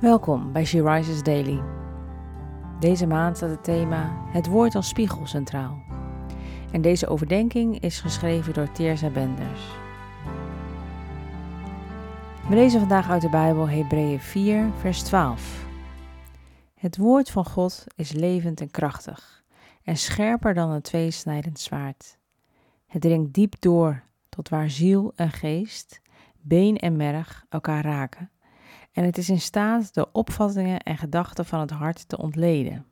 Welkom bij She Rises Daily. Deze maand staat het thema Het woord als spiegel centraal. En deze overdenking is geschreven door Teersa Benders. We lezen vandaag uit de Bijbel Hebreeën 4, vers 12. Het woord van God is levend en krachtig en scherper dan een tweesnijdend zwaard. Het dringt diep door tot waar ziel en geest, been en merg elkaar raken en het is in staat de opvattingen en gedachten van het hart te ontleden.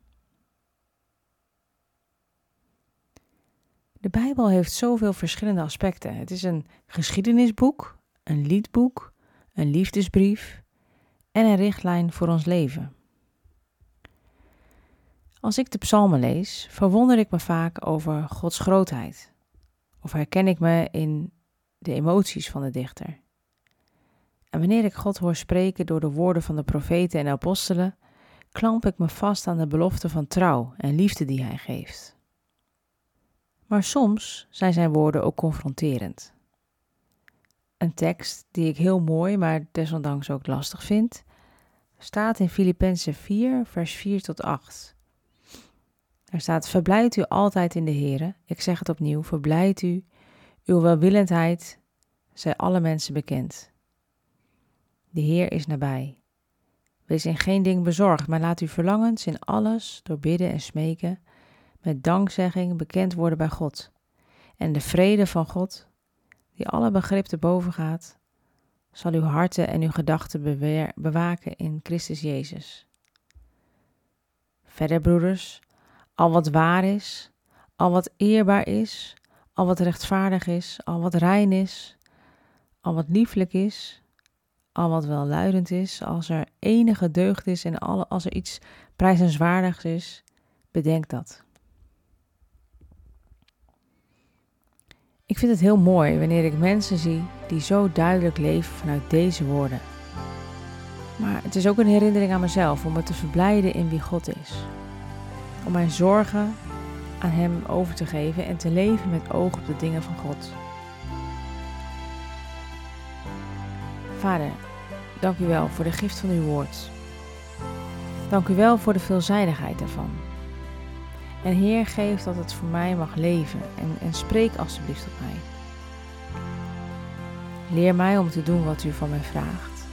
De Bijbel heeft zoveel verschillende aspecten. Het is een geschiedenisboek, een liedboek, een liefdesbrief en een richtlijn voor ons leven. Als ik de psalmen lees, verwonder ik me vaak over Gods grootheid. Of herken ik me in de emoties van de dichter. En wanneer ik God hoor spreken door de woorden van de profeten en apostelen, klamp ik me vast aan de belofte van trouw en liefde die Hij geeft. Maar soms zijn zijn woorden ook confronterend. Een tekst die ik heel mooi, maar desondanks ook lastig vind, staat in Filippenzen 4, vers 4 tot 8. Er staat: Verblijdt u altijd in de Here. Ik zeg het opnieuw: verblijdt u. Uw welwillendheid zij alle mensen bekend. De Heer is nabij. Wees in geen ding bezorgd, maar laat uw verlangens in alles door bidden en smeken met dankzegging bekend worden bij God. En de vrede van God, die alle begrip te boven gaat, zal uw harten en uw gedachten bewaken in Christus Jezus. Verder, broeders, al wat waar is, al wat eerbaar is, al wat rechtvaardig is, al wat rein is, al wat lieflijk is, al wat welluidend is, als er enige deugd is en alle, als er iets prijzenswaardigs is, bedenk dat. Ik vind het heel mooi wanneer ik mensen zie die zo duidelijk leven vanuit deze woorden. Maar het is ook een herinnering aan mezelf om me te verblijden in wie God is. Om mijn zorgen aan Hem over te geven en te leven met oog op de dingen van God. Vader, dank u wel voor de gift van uw woord. Dank u wel voor de veelzijdigheid ervan. En Heer, geef dat het voor mij mag leven en, en spreek alstublieft tot mij. Leer mij om te doen wat u van mij vraagt.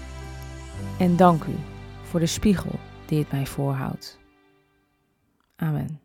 En dank u voor de spiegel die het mij voorhoudt. Amen.